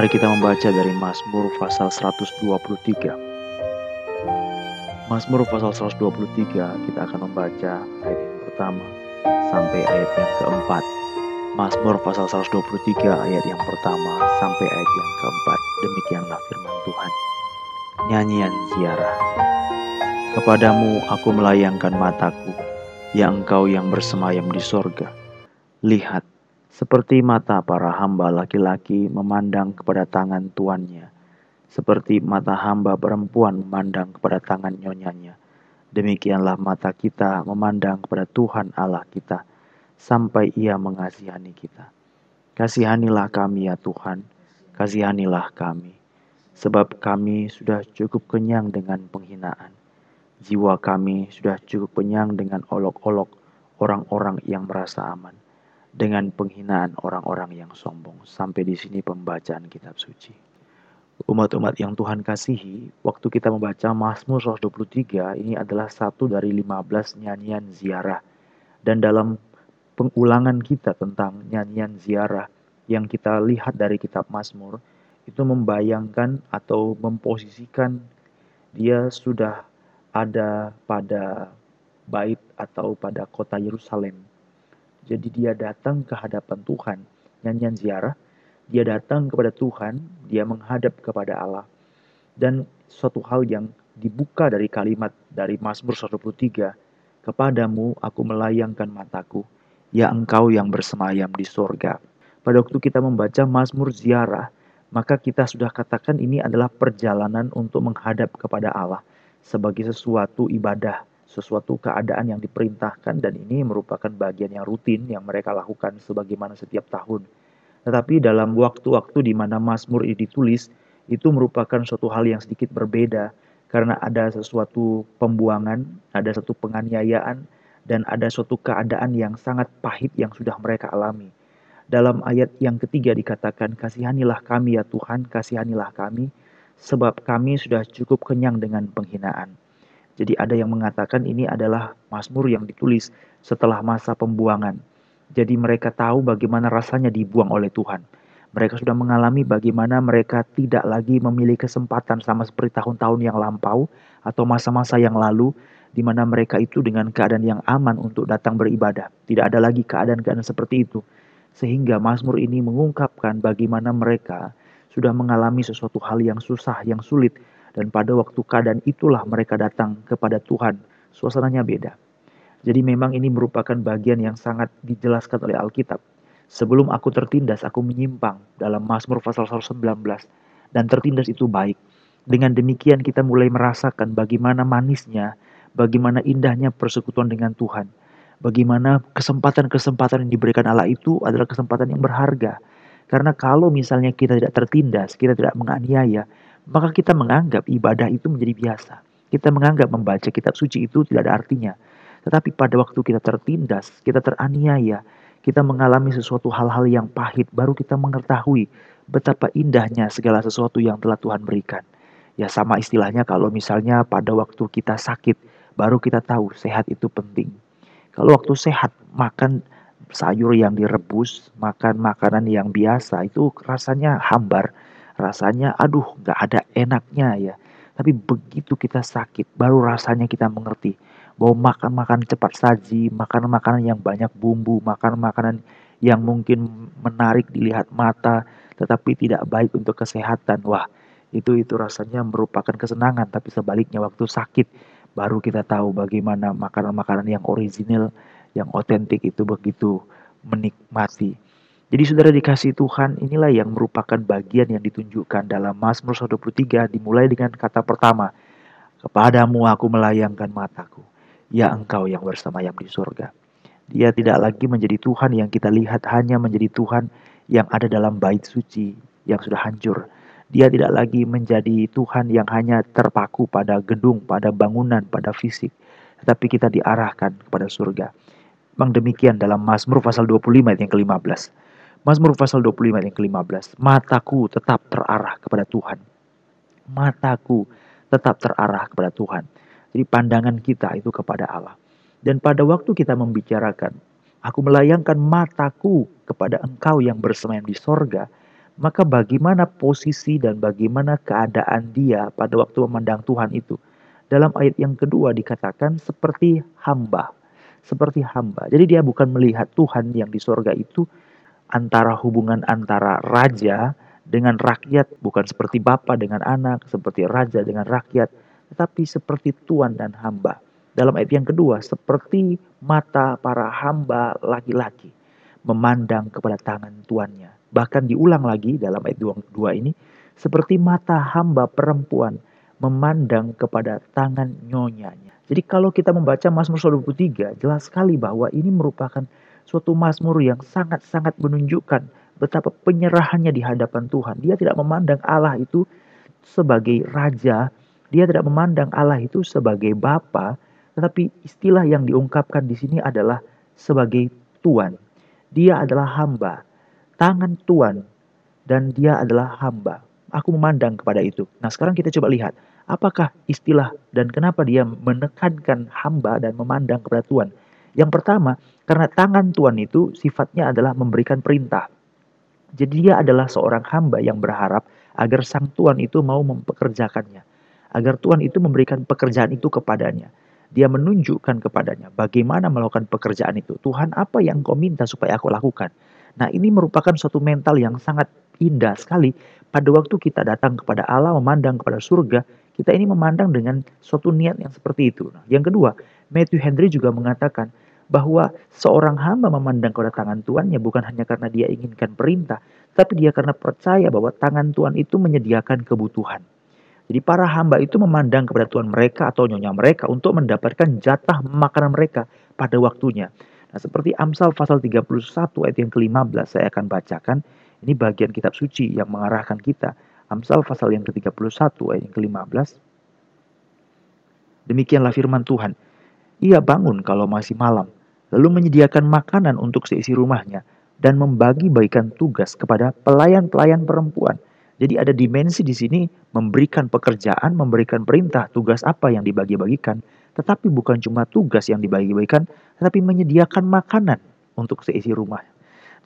Mari kita membaca dari Mazmur pasal 123. Mazmur pasal 123 kita akan membaca ayat yang pertama sampai ayat yang keempat. Mazmur pasal 123 ayat yang pertama sampai ayat yang keempat. Demikianlah firman Tuhan. Nyanyian ziarah. Kepadamu aku melayangkan mataku, ya engkau yang bersemayam di sorga. Lihat, seperti mata para hamba laki-laki memandang kepada tangan tuannya, seperti mata hamba perempuan memandang kepada tangan nyonyanya. Demikianlah mata kita memandang kepada Tuhan Allah kita, sampai ia mengasihani kita. Kasihanilah kami ya Tuhan, kasihanilah kami, sebab kami sudah cukup kenyang dengan penghinaan. Jiwa kami sudah cukup kenyang dengan olok-olok orang-orang yang merasa aman dengan penghinaan orang-orang yang sombong. Sampai di sini pembacaan kitab suci. Umat-umat yang Tuhan kasihi, waktu kita membaca Mazmur 123, ini adalah satu dari 15 nyanyian ziarah. Dan dalam pengulangan kita tentang nyanyian ziarah yang kita lihat dari kitab Mazmur, itu membayangkan atau memposisikan dia sudah ada pada bait atau pada kota Yerusalem jadi dia datang ke hadapan Tuhan, nyanyian ziarah. Dia datang kepada Tuhan, dia menghadap kepada Allah. Dan suatu hal yang dibuka dari kalimat dari Mazmur 123, Kepadamu aku melayangkan mataku, ya engkau yang bersemayam di sorga. Pada waktu kita membaca Mazmur ziarah, maka kita sudah katakan ini adalah perjalanan untuk menghadap kepada Allah sebagai sesuatu ibadah sesuatu keadaan yang diperintahkan dan ini merupakan bagian yang rutin yang mereka lakukan sebagaimana setiap tahun. Tetapi dalam waktu-waktu di mana Mazmur ini ditulis, itu merupakan suatu hal yang sedikit berbeda karena ada sesuatu pembuangan, ada satu penganiayaan, dan ada suatu keadaan yang sangat pahit yang sudah mereka alami. Dalam ayat yang ketiga dikatakan, Kasihanilah kami ya Tuhan, kasihanilah kami, sebab kami sudah cukup kenyang dengan penghinaan. Jadi ada yang mengatakan ini adalah Mazmur yang ditulis setelah masa pembuangan. Jadi mereka tahu bagaimana rasanya dibuang oleh Tuhan. Mereka sudah mengalami bagaimana mereka tidak lagi memiliki kesempatan sama seperti tahun-tahun yang lampau atau masa-masa yang lalu di mana mereka itu dengan keadaan yang aman untuk datang beribadah. Tidak ada lagi keadaan-keadaan seperti itu. Sehingga Mazmur ini mengungkapkan bagaimana mereka sudah mengalami sesuatu hal yang susah, yang sulit, dan pada waktu keadaan itulah mereka datang kepada Tuhan. Suasananya beda. Jadi memang ini merupakan bagian yang sangat dijelaskan oleh Alkitab. Sebelum aku tertindas, aku menyimpang dalam Mazmur pasal 119. Dan tertindas itu baik. Dengan demikian kita mulai merasakan bagaimana manisnya, bagaimana indahnya persekutuan dengan Tuhan. Bagaimana kesempatan-kesempatan yang diberikan Allah itu adalah kesempatan yang berharga. Karena kalau misalnya kita tidak tertindas, kita tidak menganiaya, maka kita menganggap ibadah itu menjadi biasa. Kita menganggap membaca kitab suci itu tidak ada artinya. Tetapi pada waktu kita tertindas, kita teraniaya, kita mengalami sesuatu hal-hal yang pahit, baru kita mengetahui betapa indahnya segala sesuatu yang telah Tuhan berikan. Ya sama istilahnya kalau misalnya pada waktu kita sakit, baru kita tahu sehat itu penting. Kalau waktu sehat, makan sayur yang direbus, makan makanan yang biasa, itu rasanya hambar rasanya aduh gak ada enaknya ya. Tapi begitu kita sakit baru rasanya kita mengerti bahwa makan makan cepat saji, makan makanan yang banyak bumbu, makan makanan yang mungkin menarik dilihat mata tetapi tidak baik untuk kesehatan. Wah, itu itu rasanya merupakan kesenangan tapi sebaliknya waktu sakit baru kita tahu bagaimana makanan-makanan yang original, yang otentik itu begitu menikmati. Jadi saudara dikasih Tuhan, inilah yang merupakan bagian yang ditunjukkan dalam Mazmur 123 dimulai dengan kata pertama, Kepadamu aku melayangkan mataku, ya engkau yang bersemayam di surga. Dia tidak lagi menjadi Tuhan yang kita lihat hanya menjadi Tuhan yang ada dalam bait suci yang sudah hancur. Dia tidak lagi menjadi Tuhan yang hanya terpaku pada gedung, pada bangunan, pada fisik. Tetapi kita diarahkan kepada surga. Memang demikian dalam Mazmur pasal 25 yang ke-15. Mazmur pasal 25 yang ke-15. Mataku tetap terarah kepada Tuhan. Mataku tetap terarah kepada Tuhan. Jadi pandangan kita itu kepada Allah. Dan pada waktu kita membicarakan, aku melayangkan mataku kepada engkau yang bersemayam di sorga, maka bagaimana posisi dan bagaimana keadaan dia pada waktu memandang Tuhan itu? Dalam ayat yang kedua dikatakan seperti hamba. Seperti hamba. Jadi dia bukan melihat Tuhan yang di sorga itu antara hubungan antara raja dengan rakyat, bukan seperti bapa dengan anak, seperti raja dengan rakyat, tetapi seperti tuan dan hamba. Dalam ayat yang kedua, seperti mata para hamba laki-laki memandang kepada tangan tuannya. Bahkan diulang lagi dalam ayat 2 ini, seperti mata hamba perempuan memandang kepada tangan nyonyanya. Jadi kalau kita membaca Mazmur 23, jelas sekali bahwa ini merupakan suatu Mazmur yang sangat-sangat menunjukkan betapa penyerahannya di hadapan Tuhan. Dia tidak memandang Allah itu sebagai raja, dia tidak memandang Allah itu sebagai bapa, tetapi istilah yang diungkapkan di sini adalah sebagai tuan. Dia adalah hamba tangan Tuhan dan dia adalah hamba. Aku memandang kepada itu. Nah sekarang kita coba lihat, apakah istilah dan kenapa dia menekankan hamba dan memandang kepada Tuhan. Yang pertama, karena tangan Tuhan itu sifatnya adalah memberikan perintah. Jadi dia adalah seorang hamba yang berharap agar sang Tuhan itu mau mempekerjakannya. Agar Tuhan itu memberikan pekerjaan itu kepadanya. Dia menunjukkan kepadanya bagaimana melakukan pekerjaan itu. Tuhan apa yang kau minta supaya aku lakukan. Nah, ini merupakan suatu mental yang sangat indah sekali pada waktu kita datang kepada Allah, memandang kepada surga, kita ini memandang dengan suatu niat yang seperti itu. Yang kedua, Matthew Henry juga mengatakan bahwa seorang hamba memandang kepada tangan tuannya bukan hanya karena dia inginkan perintah, tapi dia karena percaya bahwa tangan Tuhan itu menyediakan kebutuhan. Jadi para hamba itu memandang kepada Tuhan mereka atau nyonya mereka untuk mendapatkan jatah makanan mereka pada waktunya. Nah, seperti Amsal pasal 31 ayat yang ke-15 saya akan bacakan. Ini bagian kitab suci yang mengarahkan kita. Amsal pasal yang ke-31 ayat yang ke-15. Demikianlah firman Tuhan. Ia bangun kalau masih malam, lalu menyediakan makanan untuk seisi rumahnya dan membagi-bagikan tugas kepada pelayan-pelayan perempuan. Jadi ada dimensi di sini memberikan pekerjaan, memberikan perintah, tugas apa yang dibagi-bagikan, tetapi bukan cuma tugas yang dibagi-bagikan, tetapi menyediakan makanan untuk seisi rumah.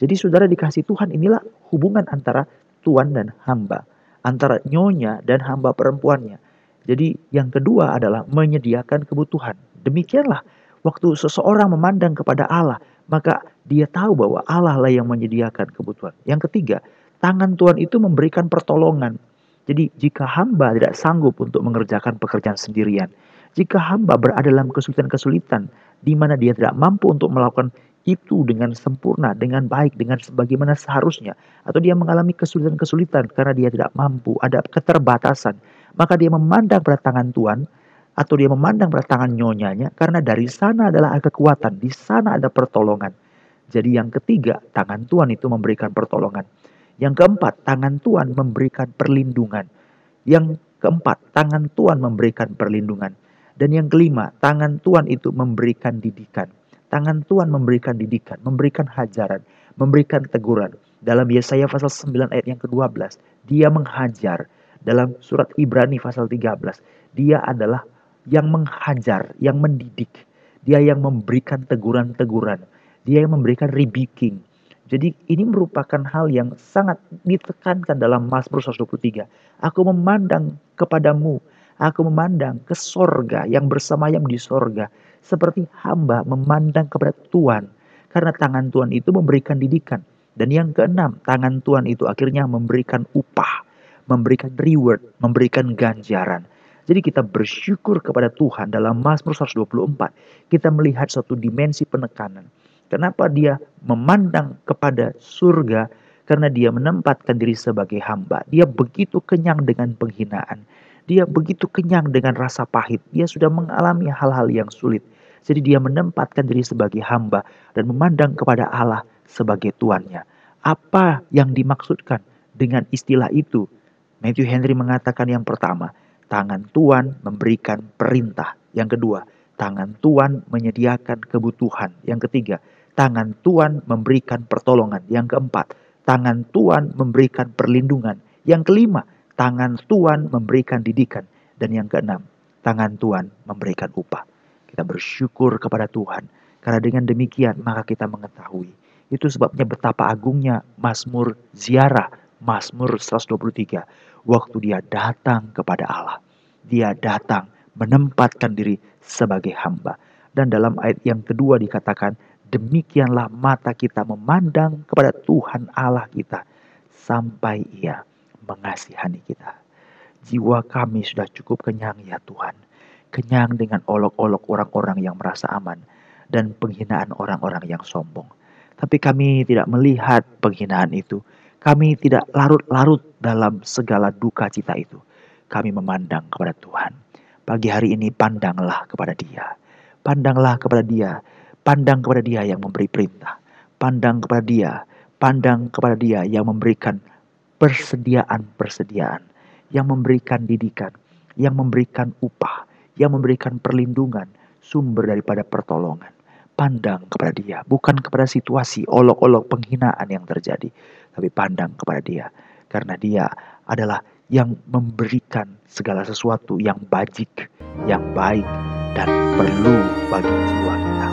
Jadi saudara dikasih Tuhan inilah hubungan antara tuan dan hamba, antara nyonya dan hamba perempuannya. Jadi yang kedua adalah menyediakan kebutuhan. Demikianlah waktu seseorang memandang kepada Allah, maka dia tahu bahwa Allah lah yang menyediakan kebutuhan. Yang ketiga, tangan Tuhan itu memberikan pertolongan. Jadi jika hamba tidak sanggup untuk mengerjakan pekerjaan sendirian, jika hamba berada dalam kesulitan-kesulitan di mana dia tidak mampu untuk melakukan itu dengan sempurna, dengan baik, dengan sebagaimana seharusnya, atau dia mengalami kesulitan-kesulitan karena dia tidak mampu, ada keterbatasan, maka dia memandang pada tangan Tuhan atau dia memandang pada tangan nyonyanya karena dari sana adalah kekuatan, di sana ada pertolongan. Jadi yang ketiga, tangan Tuhan itu memberikan pertolongan. Yang keempat, tangan Tuhan memberikan perlindungan. Yang keempat, tangan Tuhan memberikan perlindungan. Dan yang kelima, tangan Tuhan itu memberikan didikan. Tangan Tuhan memberikan didikan, memberikan hajaran, memberikan teguran. Dalam Yesaya pasal 9 ayat yang ke-12, dia menghajar. Dalam surat Ibrani pasal 13, dia adalah yang menghajar, yang mendidik. Dia yang memberikan teguran-teguran. Dia yang memberikan rebuking. Jadi ini merupakan hal yang sangat ditekankan dalam Mazmur 123. Aku memandang kepadamu Aku memandang ke sorga yang bersemayam di sorga. Seperti hamba memandang kepada Tuhan. Karena tangan Tuhan itu memberikan didikan. Dan yang keenam, tangan Tuhan itu akhirnya memberikan upah. Memberikan reward, memberikan ganjaran. Jadi kita bersyukur kepada Tuhan dalam Mazmur 124. Kita melihat suatu dimensi penekanan. Kenapa dia memandang kepada surga? Karena dia menempatkan diri sebagai hamba. Dia begitu kenyang dengan penghinaan dia begitu kenyang dengan rasa pahit. Dia sudah mengalami hal-hal yang sulit. Jadi dia menempatkan diri sebagai hamba dan memandang kepada Allah sebagai tuannya. Apa yang dimaksudkan dengan istilah itu? Matthew Henry mengatakan yang pertama, tangan Tuhan memberikan perintah. Yang kedua, tangan Tuhan menyediakan kebutuhan. Yang ketiga, tangan Tuhan memberikan pertolongan. Yang keempat, tangan Tuhan memberikan perlindungan. Yang kelima, tangan Tuhan memberikan didikan. Dan yang keenam, tangan Tuhan memberikan upah. Kita bersyukur kepada Tuhan. Karena dengan demikian maka kita mengetahui. Itu sebabnya betapa agungnya Mazmur ziarah, Mazmur 123, waktu dia datang kepada Allah. Dia datang menempatkan diri sebagai hamba. Dan dalam ayat yang kedua dikatakan, demikianlah mata kita memandang kepada Tuhan Allah kita sampai ia mengasihani kita. Jiwa kami sudah cukup kenyang ya Tuhan. Kenyang dengan olok-olok orang-orang yang merasa aman dan penghinaan orang-orang yang sombong. Tapi kami tidak melihat penghinaan itu. Kami tidak larut-larut dalam segala duka cita itu. Kami memandang kepada Tuhan. Pagi hari ini pandanglah kepada dia. Pandanglah kepada dia. Pandang kepada dia yang memberi perintah. Pandang kepada dia. Pandang kepada dia yang memberikan persediaan-persediaan. Yang memberikan didikan. Yang memberikan upah. Yang memberikan perlindungan. Sumber daripada pertolongan pandang kepada dia, bukan kepada situasi olok-olok penghinaan yang terjadi, tapi pandang kepada dia, karena dia adalah yang memberikan segala sesuatu yang bajik, yang baik, dan perlu bagi jiwa kita.